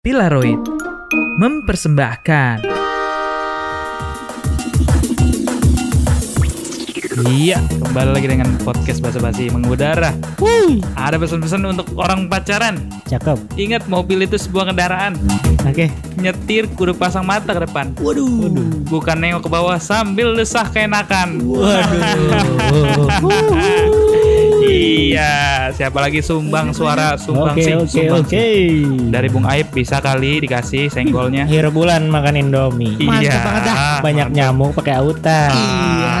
Pilaroid mempersembahkan Iya, kembali lagi dengan podcast basa-basi mengudara. Ada pesan-pesan untuk orang pacaran. Cakep. Ingat mobil itu sebuah kendaraan. Oke. Nyetir kudu pasang mata ke depan. Waduh. Bukan nengok ke bawah sambil desah keenakan. iya, siapa lagi sumbang suara sumbang Oke sih, oke sumbang oke. sih. Dari Bung Aib bisa kali dikasih senggolnya. Akhir bulan makan Indomie. iya. Banyak nyamuk pakai autan. Iya.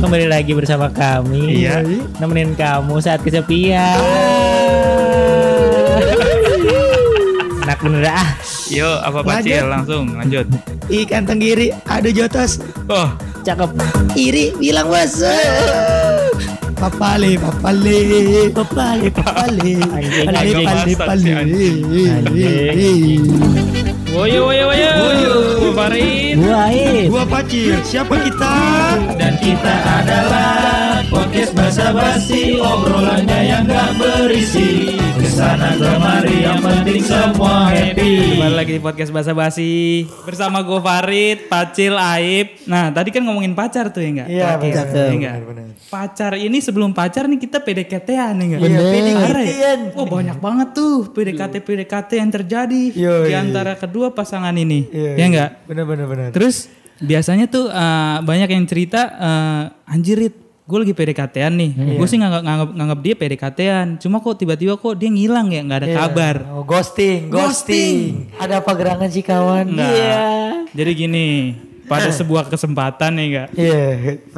Kembali lagi bersama kami. Iya. Nemenin kamu saat kesepian. Enak bener ah. Yuk, apa Pacil langsung lanjut. Ikan tenggiri ada jotos. Oh, Cakep. Iri bilang was. Papale, papale, papale, papale, Anjing, pale, agak pale, masak pale. si Anjing. woyo woyo woyo. Farid. Gua Aib. Gua pacil, siapa kita? Dan kita adalah podcast basa-basi obrolannya yang gak berisi. Ke sana kemari yang penting semua happy. Kembali lagi di podcast basa-basi bersama gue Farid, Pacil, Aib. Nah tadi kan ngomongin pacar tuh ya enggak? Iya, benar. Iya enggak? Pacar ini sebelum pacar nih kita PDKT-an ya enggak? Iya, Parah ya? PDKT-an. Oh banyak banget tuh PDKT-PDKT yang terjadi Iya, di iya, antara kedua pasangan ini. Iya, ya enggak? Benar, benar, benar. Terus biasanya tuh eh, banyak yang cerita eh, anjirit gue lagi PDKT-an nih. Gue sih nganggap, nganggap, nganggap dia PDKT-an. Cuma kok tiba-tiba kok dia ngilang ya nggak ada kabar. Oh, ghosting, ghosting. Ada apa gerangan sih kawan? Nah, Jadi gini, pada sebuah kesempatan ya enggak. Iya.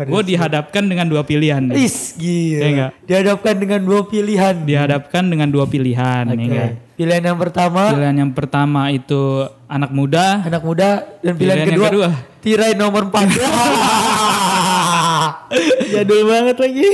Gue dihadapkan dengan dua pilihan. nih. Is, gila. Iya nggak? Dihadapkan dengan dua pilihan. Dihadapkan dengan dua pilihan ya enggak. Pilihan yang pertama, Pilihan yang pertama itu anak muda. anak muda dan pilihan, Pilihan yang kedua, kedua. tirai nomor 4. Jadul banget lagi.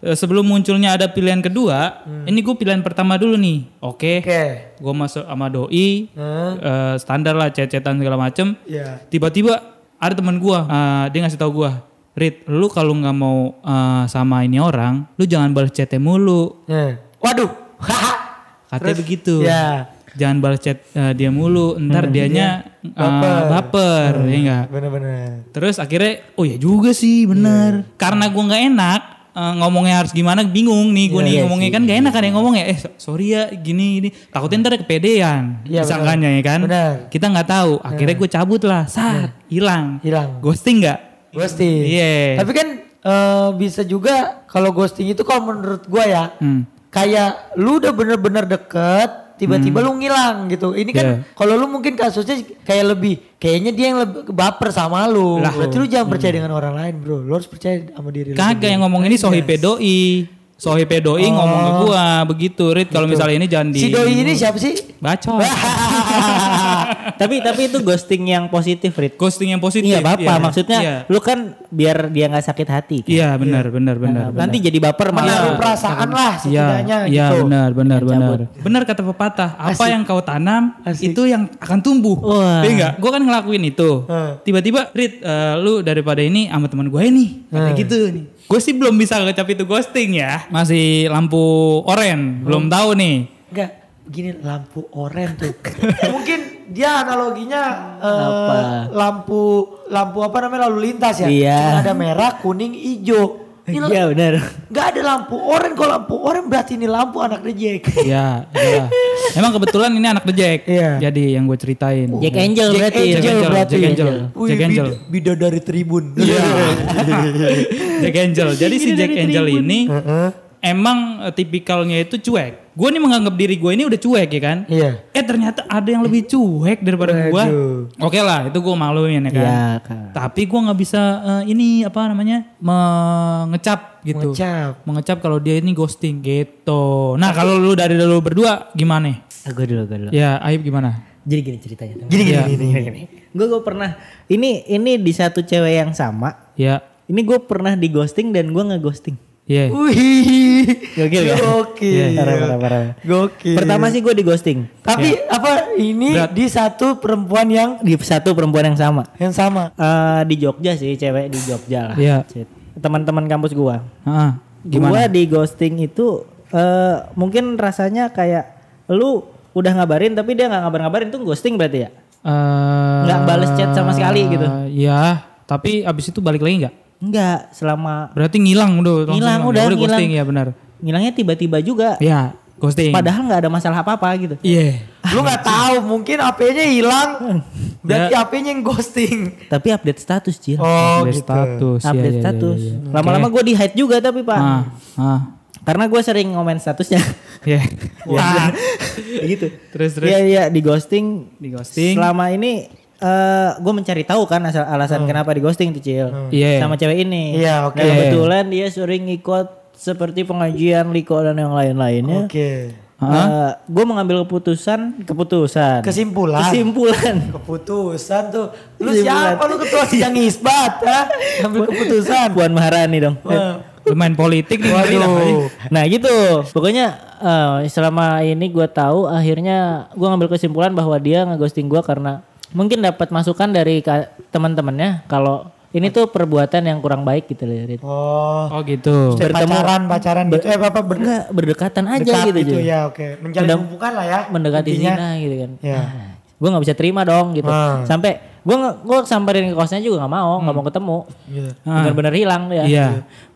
Eh, Sebelum munculnya ada pilihan kedua, ini gue pilihan pertama dulu nih. Oke. Oke. Gue masuk sama doi, Hah? eh, standar lah cecetan segala macem. Iya. Tiba-tiba ada teman gua, eh, dia ngasih tahu gua, Rit, lu kalau nggak mau eh, sama ini orang, lu jangan balas chatnya mulu. Nah. Waduh. Katanya begitu. Ya. Jangan balas chat eh, dia mulu, ntar dianya eh, Baper. baper, ya enggak? Bener-bener. Terus akhirnya, oh ya juga sih, bener. Karena gua nggak enak, eh, ngomongnya harus gimana, bingung nih, gua nih ngomongnya kan gak enak kan yang ngomongnya. Eh so- sorry ya, gini, ini. Takutnya ntar kepedean, Iya, disangkanya ya kan. Benar. Kita nggak tahu. Akhirnya gue cabut lah, sat, hilang. Hilang. Ghosting nggak? Ghosting. Iya. Tapi kan eh, bisa juga kalau ghosting itu kalau menurut gua ya, Hmm. kayak lu udah bener-bener deket, tiba-tiba lu ngilang gitu. Ini kan Hmm. Iya. kalau lu mungkin kasusnya kayak lebih, kayaknya dia yang lebih baper sama lu. Lah. Berarti lu jangan percaya dengan orang lain, bro. Lu harus percaya sama diri lu. Kagak yang ngomong ini sohipe doi. Sohipe doi ngomong ke gua begitu. Rit kalau misalnya ini jangan di Si doi ini siapa sih? bacot. tapi tapi itu ghosting yang positif, Rit. Ghosting yang positif. Iya bapak Iya. maksudnya Iya. lu kan biar dia nggak sakit hati. kan? Iya benar benar benar. benar. Nanti jadi baper Menaruh malah. perasaan lah Iya, setidaknya iya gitu. benar benar benar. Benar kata pepatah, apa yang kau tanam Asik. itu yang akan tumbuh. Wah. Iya enggak? Gua kan ngelakuin itu. Tiba-tiba, Rit, eh, lu daripada ini sama teman gue nih, kayak gitu nih. Gue sih belum bisa ngecap itu ghosting ya. Masih lampu oren, belum tahu nih. Enggak, gini lampu oren tuh. Mungkin dia analoginya eh, Apa? lampu lampu apa namanya lalu lintas ya. Iya. Ada merah, kuning, hijau. Iya benar. Enggak ada lampu oren. Kalau lampu oren berarti ini lampu anak rejek. Iya, iya. Emang kebetulan ini anak The Jack. Iya. Jadi yang gue ceritain. Jack Angel Jack berarti. Angel Jack Angel, berarti. Jack Angel. Wih, Jack Angel. bida- bidadari tribun. Iya. Jack Angel. Jadi si Jack Angel ini Heeh. Emang eh, tipikalnya itu cuek. Gue nih menganggap diri gue ini udah cuek ya kan. Iya. Eh ternyata ada yang lebih cuek daripada gue. Oke lah, itu gue maluin ya kan. Iya kan. Tapi gue nggak bisa eh, ini apa namanya mengecap gitu. Ngecap. Mengecap kalau dia ini ghosting gitu. Nah kalau lu dari dulu berdua gimana? Gue dulu, gue dulu. Ya Aib gimana? Jadi gini ceritanya. Gini gini Iya. gini. Gue gue pernah ini ini di satu cewek yang sama. Ya, Ini gue pernah di ghosting dan gue nggak ghosting. Iya. Wih. Gokil kan? Gokil. Parah, parah, parah. Gokil. Pertama sih gue di ghosting Tapi apa ini Berat. di satu perempuan yang di satu perempuan yang sama. yang sama. Eh di Jogja sih cewek di Jogja lah. Iya. Shit. Teman-teman kampus gua. Heeh. Gua Gimana? di ghosting itu eh mungkin rasanya kayak lu udah ngabarin tapi dia nggak ngabar-ngabarin tuh ghosting berarti ya? Eh, Nggak bales chat sama sekali gitu? Ya, tapi abis itu balik lagi nggak? Enggak, selama Berarti ngilang udah. Ngilang, Ya udah, udah ghosting ngilang. ya benar. ngilangnya tiba-tiba juga. Ya, ghosting. Padahal nggak ada masalah apa-apa gitu. Iya. Lu nggak tahu mungkin HP-nya hilang. Berarti Ya. HP-nya yang ghosting. Tapi update status Cil. Oh Update gitu. status. ya, update ya, ya, status. ya, ya. Lama-lama gue di hide juga tapi pak. Ah, ah. Karena gue sering ngomen statusnya. Ya. Wah. gitu. Terus terus Iya iya di ghosting. di ghosting. Selama ini eh gue mencari tahu kan asal alasan kenapa di ghosting tuh Cil. Iya. Sama cewek ini. Iya, oke. Dan kebetulan dia sering ikut seperti pengajian Liko dan yang lain-lainnya. Oke. gue mengambil keputusan keputusan Kesimpulan. kesimpulan Keputusan tuh. Lu Kesimpulan. siapa lu ketua sidang isbat ha? Ambil keputusan. Puan Maharani dong Wah. Lumayan politik nih. Waduh. nah gitu pokoknya eh, selama ini gue tahu akhirnya gue ngambil kesimpulan bahwa dia ngeghosting gue karena mungkin dapat masukan dari teman-temannya kalau ini tuh perbuatan yang kurang baik gitu loh Rit. Oh. Oh gitu. Bertemu- pacaran, pacaran gitu. Eh apa ber enggak berdekatan aja dekat gitu, gitu, ya, oke. Menjalin Udah hubungan lah ya. mendekati intinya. zina gitu kan Ya. gue nggak bisa terima dong gitu Ah. sampai gue gue samperin ke kosnya juga nggak mau nggak mau ketemu Gitu. Ah. bener-bener hilang ya Iya.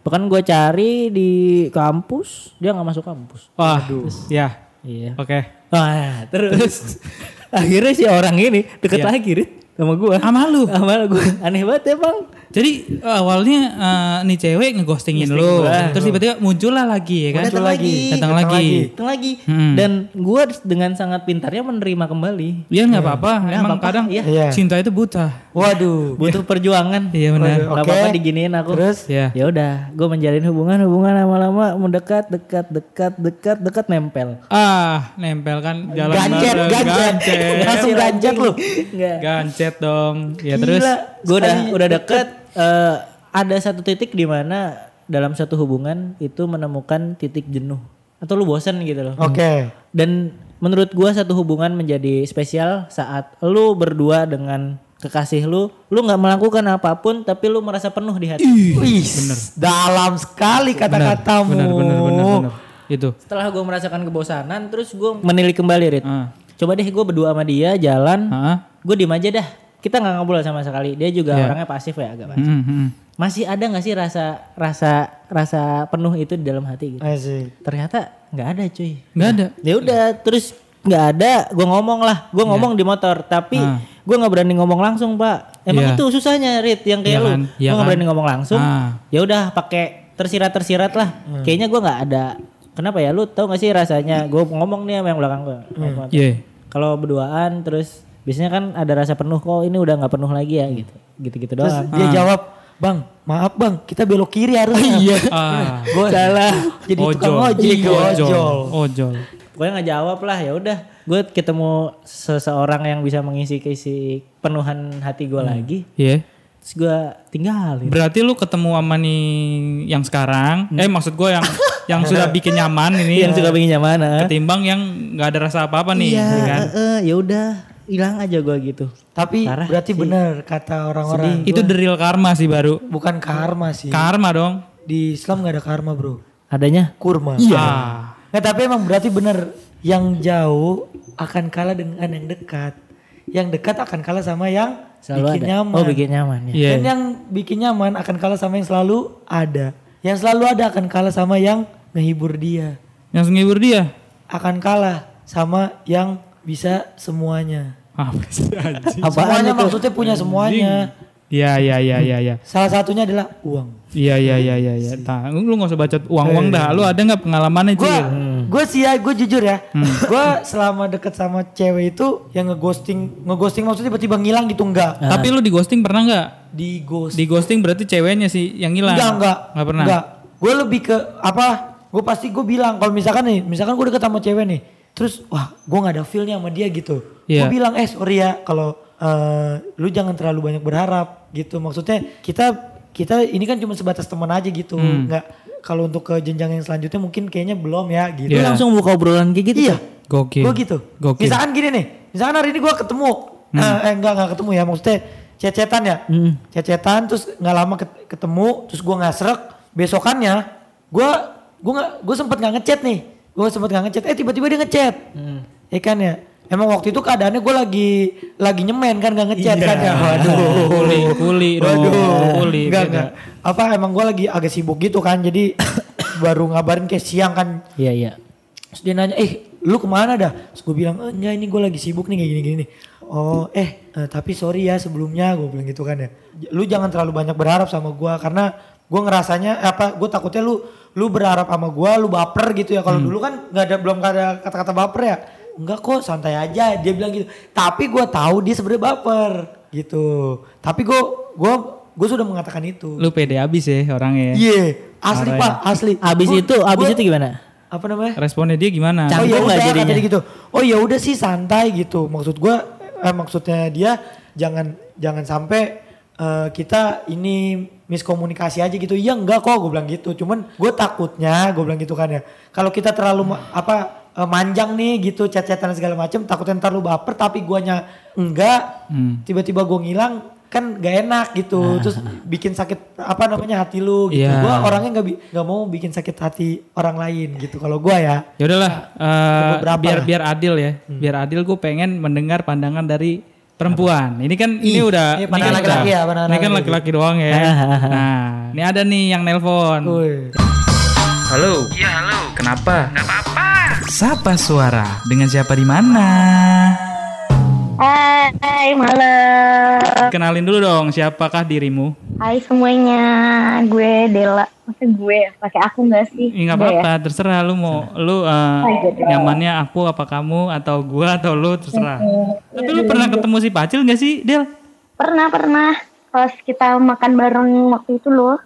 bahkan gue cari di kampus dia nggak masuk kampus Wah. Ya. iya Oke. Wah, terus akhirnya si orang ini deket Iya. lagi Rit sama gua. Sama lu. Sama gue. Aneh banget ya, Bang. Jadi awalnya eh, nih cewek ngeghostingin Ghosting lu. gua. Terus tiba-tiba muncul lah lagi ya kan. Datang lagi. Datang Datang lagi. lagi. Datang lagi. Hmm. Dan gua dengan sangat pintarnya menerima kembali. Iya nggak apa-apa. Nggak Emang apa-apa, kadang iya. Iya. cinta itu buta. Waduh. Butuh perjuangan. Iya benar. Waduh. Gak Oke. apa-apa diginiin aku. Terus? Ya. Ya udah, gue menjalin hubungan, hubungan lama-lama mendekat, dekat, dekat, dekat, dekat, nempel. Ah, nempel kan jalan Gancet, gancet. gancet. Langsung gancet lu. Enggak. Gancet dong. Ya Gila. terus gue udah udah deket eh, ada satu titik di mana dalam satu hubungan itu menemukan titik jenuh atau lu bosan gitu loh Oke. dan menurut gua satu hubungan menjadi spesial saat lu berdua dengan kekasih lu lu nggak melakukan apa pun tapi lu merasa penuh di hati Wih, dalam sekali kata-katamu. benar benar benar benar. Itu. setelah gua merasakan kebosanan terus gua menilik kembali Rit Ah. coba deh gua berdua sama dia jalan Ah. Gue diem aja dah. Kita nggak ngobrol sama sekali. Dia juga Iya. orangnya pasif ya agak pasif. Hmm, hmm. masih ada nggak sih rasa rasa rasa penuh itu di dalam hati gitu? Asik. ternyata nggak ada cuy. Nggak ada. ya udah terus nggak ada gue ngomong lah. Gue ngomong di motor tapi Ah. gue nggak berani ngomong langsung pak. Emang Iya. itu susahnya Rit yang kayak Iya lu. kan, gue iya nggak kan. berani ngomong langsung. Ah. ya udah pakai tersirat tersirat lah kayaknya gue nggak ada. Kenapa ya? Lu tau gak sih rasanya? Gue ngomong nih sama yang belakang gue Iya. kalau berduaan terus biasanya kan ada rasa penuh kok ini udah nggak penuh lagi ya gitu gitu gitu Terus doang dia jawab, "Bang, maaf Bang, kita belok kiri harusnya." Iya. Ah. Gue salah. Jadi tukang ojek, Iya, ojol. ojol. Ojol. pokoknya nggak jawab lah ya udah gue ketemu seseorang yang bisa mengisi kisi penuhan hati gue lagi Iya. terus gue tinggalin Berarti lu ketemu sama nih yang sekarang, eh maksud gue yang yang sudah bikin nyaman ini yang suka pengen nyaman ah. ketimbang yang nggak ada rasa apa-apa nih, iya ya kan? eh, eh, ya udah hilang aja gue gitu Tapi Parah berarti benar kata orang-orang. Itu the real karma sih baru. Bukan karma sih. Karma dong. Di Islam nggak ada karma, Bro. adanya Kurma. Ah. Nggak, tapi emang berarti bener yang jauh akan kalah dengan yang dekat. Yang dekat akan kalah sama yang selalu bikin ada nyaman. oh bikin nyaman ya Iya. Dan yang bikin nyaman akan kalah sama yang selalu ada. Yang selalu ada akan kalah sama yang ngehibur dia. Yang ngibur dia. Akan kalah sama yang bisa semuanya. Apa sih anjing? Apaan semuanya itu? maksudnya punya semuanya. Iya iya iya iya iya. Salah satunya adalah uang. Iya iya iya iya iya. Nah, lu gak usah baca uang-uang dah. Lu ada nggak pengalamannya Gue Cil? gue sih ya, gue jujur ya. Gue selama deket sama cewek itu yang ngeghosting, ngeghosting maksudnya tiba-tiba ngilang gitu enggak. Tapi lu di ghosting pernah nggak? Di ghost. Di ghosting berarti ceweknya sih yang hilang. Enggak, enggak. Nggak pernah. Enggak. Gue lebih ke apa? Gue pasti gue bilang kalau misalkan nih, misalkan gue deket sama cewek nih, terus wah gue nggak ada feelnya sama dia gitu. Iya. Gue bilang eh sorry ya kalau eh, lu jangan terlalu banyak berharap gitu. Maksudnya kita kita ini kan cuma sebatas teman aja gitu. Hmm. Enggak kalau untuk ke jenjang yang selanjutnya mungkin kayaknya belum ya gitu. Iya. langsung buka obrolan kayak gitu Iya. Gokil. Gue gitu. Gokil. Misalkan gini nih, misalkan hari ini gue ketemu, eh, eh enggak enggak ketemu ya, maksudnya cecetan ya, Hmm. cecetan terus nggak lama ket- ketemu, terus gue nggak serak, besokannya gue gue nggak gue sempet nggak ngechat nih, gue sempet nggak ngechat, eh tiba-tiba dia ngechat, Hmm. Ya kan ya. Emang waktu itu keadaannya gue lagi lagi nyemen kan gak ngechat Iya. kan ya. Waduh. Kuli, kuli dong. Waduh. Kuli. Enggak, beda. enggak. Apa emang gue lagi agak sibuk gitu kan. Jadi baru ngabarin kayak siang kan. Iya iya. Terus dia nanya, eh lu ke mana dah? Terus gue bilang, eh, enggak ini gue lagi sibuk nih kayak gini-gini nih. Oh eh, eh, tapi sorry ya sebelumnya gue bilang gitu kan ya. Lu jangan terlalu banyak berharap sama gue karena gue ngerasanya eh, apa gue takutnya lu lu berharap sama gue lu baper gitu ya. Kalau dulu kan nggak ada belum ada kata-kata baper ya. Enggak kok santai aja dia bilang gitu. Tapi gue tahu dia sebenarnya baper gitu. Tapi gue gue gue sudah mengatakan itu. Lu pede abis ya orangnya ya. iya asli Parah pak asli. Abis Gua- itu, abis gua- itu gimana? apa namanya? Responnya dia gimana? Oh ya udah jadinya? kata dia gitu. Oh ya udah sih santai gitu. Maksud gua eh, maksudnya dia jangan jangan sampai eh, kita ini miskomunikasi aja gitu iya enggak kok gue bilang gitu cuman gue takutnya gue bilang gitu kan ya kalau kita terlalu ma- apa eh, manjang nih gitu chat-chatan segala macem takutnya ntar lu baper tapi guanya enggak Hmm. tiba-tiba gue ngilang kan gak enak gitu terus bikin sakit apa namanya hati lu gitu Iya. gua orangnya nggak bi- nggak mau bikin sakit hati orang lain gitu kalau gua ya Ya udahlah, beberapa biar lah. Hmm. biar adil ya, biar adil gue pengen mendengar pandangan dari perempuan. Ini kan ini Ih, udah ini ini pandangan kan laki-laki ya, Ini kan laki-laki. doang ya. nah, ini ada nih yang nelpon. Woi. Halo. Iya halo. Kenapa? Gak apa-apa. Sapa suara? Dengan siapa di mana? Hai malam. Kenalin dulu dong, siapakah dirimu? Hai semuanya. Gue Dela. Masa gue pakai aku nggak sih? Ih nggak Udah ya? apa-apa, terserah lu mau lu gitu. nyamannya aku apa kamu atau gua atau lu terserah. Tapi lu pernah ketemu si Pacil gak sih, Del? Pernah pernah. Pas kita makan bareng waktu itu loh.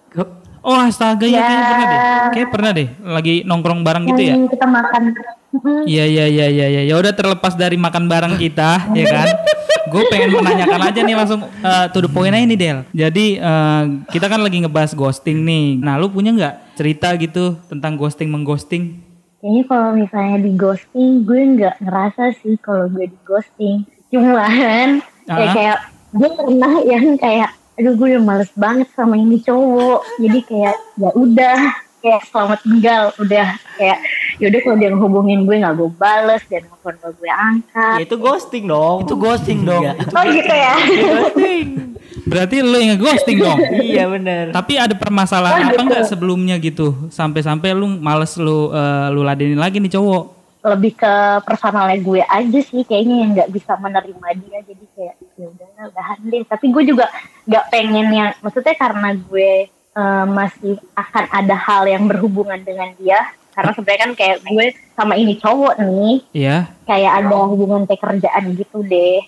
Oh astaga ya, Ya. kayaknya pernah deh. Kayak pernah deh, lagi nongkrong bareng gitu ya. Kita makan. Iya iya iya iya iya. Ya udah terlepas dari makan bareng kita, ya kan. Gue pengen menanyakan aja nih langsung eh, to the point aja nih Del. Jadi eh, kita kan lagi ngebahas ghosting nih. Nah lu punya nggak cerita gitu tentang ghosting mengghosting? Kayaknya kalau misalnya di ghosting, gue nggak ngerasa sih kalau gue di ghosting. Cuman Ah. ya kayak gue pernah yang kayak, aduh gue udah males banget sama ini cowok. Jadi kayak ya udah, kayak selamat tinggal, udah kayak yaudah kalau dia ngehubungin gue nggak gue bales dan telepon gak gue angkat. Ya itu ghosting dong. itu ghosting dong Iya. itu Oh gitu ya. ghosting. Berarti lu yang ngeghosting dong. iya bener. Tapi ada permasalahan Oh, apa gitu. nggak sebelumnya gitu? Sampai-sampai lu males lu eh, lu ladenin lagi nih cowok. lebih ke personalnya gue aja sih kayaknya yang nggak bisa menerima dia jadi kayak ya udah udahan deh tapi gue juga nggak pengen yang maksudnya karena gue eh, masih akan ada hal yang berhubungan dengan dia karena sebenarnya kan kayak gue sama ini cowok nih Iya. kayak ada hubungan kayak kerjaan gitu deh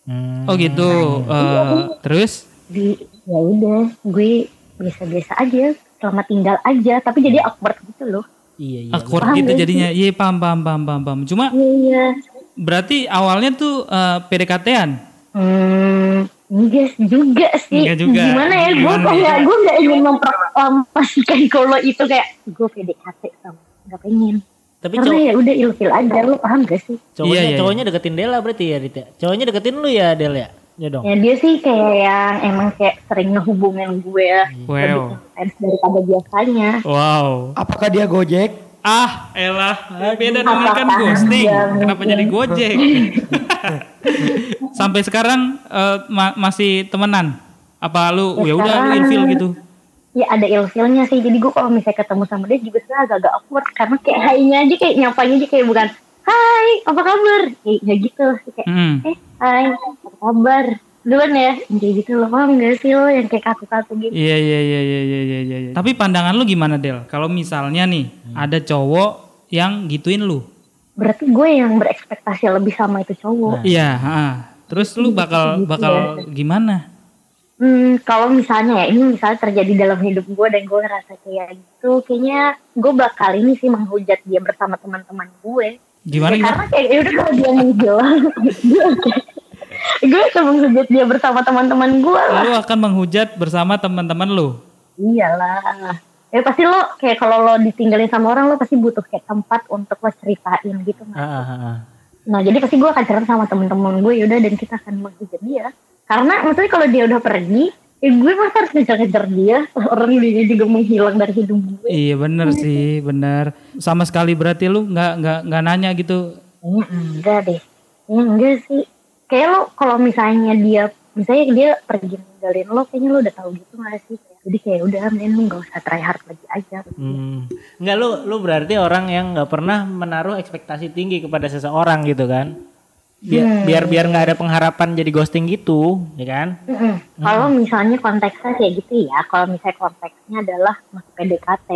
Hmm. Oh gitu. Eh, terus? di ya udah gue biasa-biasa aja selamat tinggal aja tapi jadi awkward gitu loh Iya iya. Awkward Paham gitu jadinya. Iya paham paham paham paham paham. Cuma iya berarti awalnya tuh eh, PDKT-an. Hmm, enggak juga sih. Enggak juga. Gimana ya? Gue kayak ya? gue nggak ingin memperpastikan kalau itu kayak gue PDKT sama nggak pengen. Tapi Karena cowok ya udah ilfil aja lu paham gak sih? cowoknya Iya, iya, cowoknya deketin Dela berarti ya Dit ya? Cowoknya deketin lu ya Del ya? Ya dong. Ya dia sih kayak yang emang kayak sering ngehubungin gue Wow. lebih intens daripada biasanya. Wow. apakah dia gojek Ah, elah. Beda dengan kan ghosting. Kenapa mungkin? jadi gojek? Sampai sekarang eh, ma- masih temenan? Apa lu ya Ya, udah lu ilfil gitu? Ya ada ilfilnya sih. Jadi gue kalau misalnya ketemu sama dia juga sebenarnya agak-agak awkward karena kayak hai-nya aja kayak nyapanya aja kayak bukan Hai, apa kabar? Kayak kayak gitu. Kayak Hmm. eh hai apa kabar duluan ya kayak gitu loh paham gak sih lo yang kayak kaku-kaku gitu Iya iya iya iya iya iya iya. iya. Tapi pandangan lu gimana Del? Kalau misalnya nih ada cowok yang gituin lu. berarti gue yang berekspektasi lebih sama itu cowok Iya, ha. Terus lu bakal bakal gimana? Hmm, kalau misalnya ya ini misalnya terjadi dalam hidup gue dan gue ngerasa kayak gitu kayaknya gue bakal ini sih menghujat dia bersama teman-teman gue Gimana Ya, gimana? karena kayak yaudah kalau dia menghilang gue akan menghujat dia bersama teman-teman gue lah Lu akan menghujat bersama teman-teman lu. iyalah ya pasti lo kayak kalau lo ditinggalin sama orang lo pasti butuh kayak tempat untuk lo ceritain gitu Ah, ah, ah, ah. Nah jadi pasti gue akan cerita sama temen-temen gue yaudah dan kita akan menghujat dia. Karena maksudnya kalau dia udah pergi, ya gue masa harus ngejar-ngejar dia. Orang dia juga menghilang dari hidup gue. Iya bener sih, bener. Sama sekali berarti lu nggak nggak nggak nanya gitu. Kayaknya enggak deh. Kayaknya enggak sih. Kayak lo kalau misalnya dia misalnya dia pergi ninggalin lo kayaknya lo udah tahu gitu gak sih jadi kayak udah mending lu gak usah try hard lagi aja Hmm. Enggak lu lu berarti orang yang nggak pernah menaruh ekspektasi tinggi kepada seseorang gitu kan? Biar Hmm. biar biar nggak ada pengharapan jadi ghosting gitu, ya kan? Mm-mm. Kalau misalnya konteksnya kayak gitu ya, kalau misalnya konteksnya adalah masih PDKT.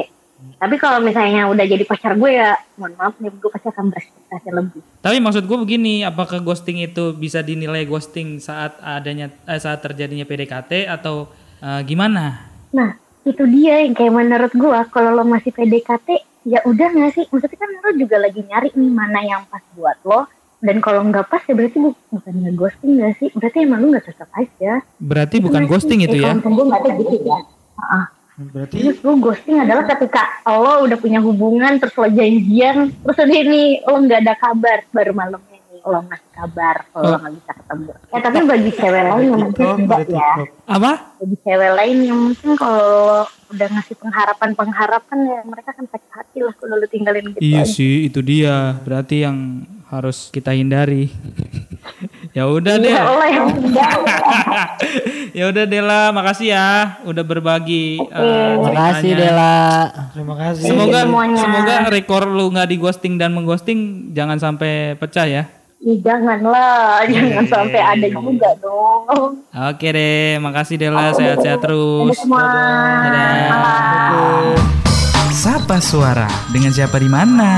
Tapi kalau misalnya udah jadi pacar gue ya, mohon maaf nih, gue pasti akan berekspektasi lebih. Tapi maksud gue begini, apakah ghosting itu bisa dinilai ghosting saat adanya eh, saat terjadinya PDKT atau eh, gimana? Nah, itu dia yang kayak menurut gue, kalau lo masih PDKT, ya udah gak sih? Maksudnya kan lo juga lagi nyari nih mana yang pas buat lo. Dan kalau nggak pas ya berarti bu- bukan ghosting gak sih? Berarti emang lo nggak cocok aja. Berarti bukan Nggak sih? ghosting itu Eh, ya? Kalau gue nggak ada gitu ya. Heeh. Berarti Terus lu ghosting adalah ketika lo udah punya hubungan terus lo janjian terus udah nih lo nggak ada kabar baru malamnya nih lo ngasih kabar kalau lo nggak bisa ketemu. Ya tapi bagi cewek lain yang mungkin enggak dari ya. Apa? Bagi cewek lain yang mungkin kalau udah ngasih pengharapan pengharapan ya mereka kan sakit hati lah kalau lo tinggalin gitu Iya aja. sih, itu dia. Berarti yang harus kita hindari. ya udah deh. Ya udah Dela, makasih ya udah berbagi eh, Makasih ceritanya. Dela. terima kasih. Semoga semuanya. semoga rekor lu nggak di ghosting dan mengghosting jangan sampai pecah ya. Ih, janganlah, jangan sampai ada juga dong. Oke deh, makasih Dela, sehat-sehat terus. semua. Dadah. Sapa suara dengan siapa di mana?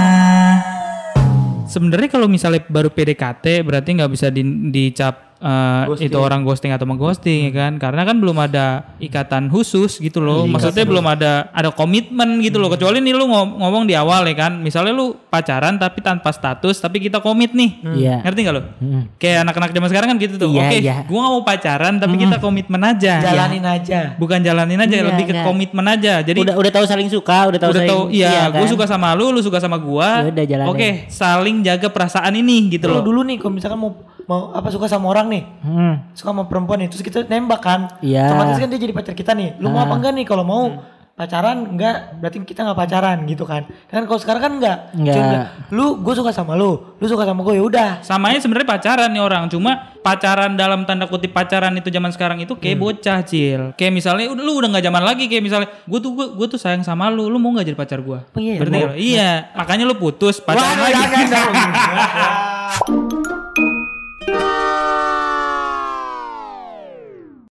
Sebenarnya kalau misalnya baru PDKT berarti nggak bisa di- dicap eh, itu orang ghosting atau mengghosting ya kan? Karena kan belum ada ikatan khusus gitu loh. Maksudnya belum ada ada komitmen gitu loh. Kecuali nih lu ngom- ngomong di awal ya kan. Misalnya lu pacaran tapi tanpa status tapi kita komit nih. Iya. Ngerti nggak lo? Hmm. Kayak anak-anak zaman sekarang kan gitu tuh. Iya, Oke, iya. gua gak mau pacaran tapi kita komitmen aja. Jalanin aja. Bukan jalanin aja, Iya, lebih ke iya. komitmen aja. Jadi udah udah tahu saling suka, udah tahu udah saling tahu iya, kan? gue suka sama lu, lu suka sama gua. Ya. Oke, saling jaga perasaan ini gitu loh. dulu nih kalau misalkan mau mau apa suka sama orang nih, Hmm. suka sama perempuan nih, terus kita nembak kan. Iya. Otomatis kan dia jadi pacar kita nih. Lu mau Ah. apa enggak nih? Kalau mau pacaran enggak, berarti kita nggak pacaran gitu kan. Kan kalau sekarang kan enggak. Enggak. Cuma lu gue suka sama lu, lu suka sama gue ya udah. Samanya sebenarnya pacaran nih orang, cuma pacaran dalam tanda kutip pacaran itu zaman sekarang itu Hmm. kayak bocah cil. Kayak misalnya udah lu udah nggak zaman lagi kayak misalnya gue tuh gue, gue tuh sayang sama lu, lu mau nggak jadi pacar gua? Oh iya, Berarti mau. nggak? iya, makanya lu putus pacaran Wah, lagi.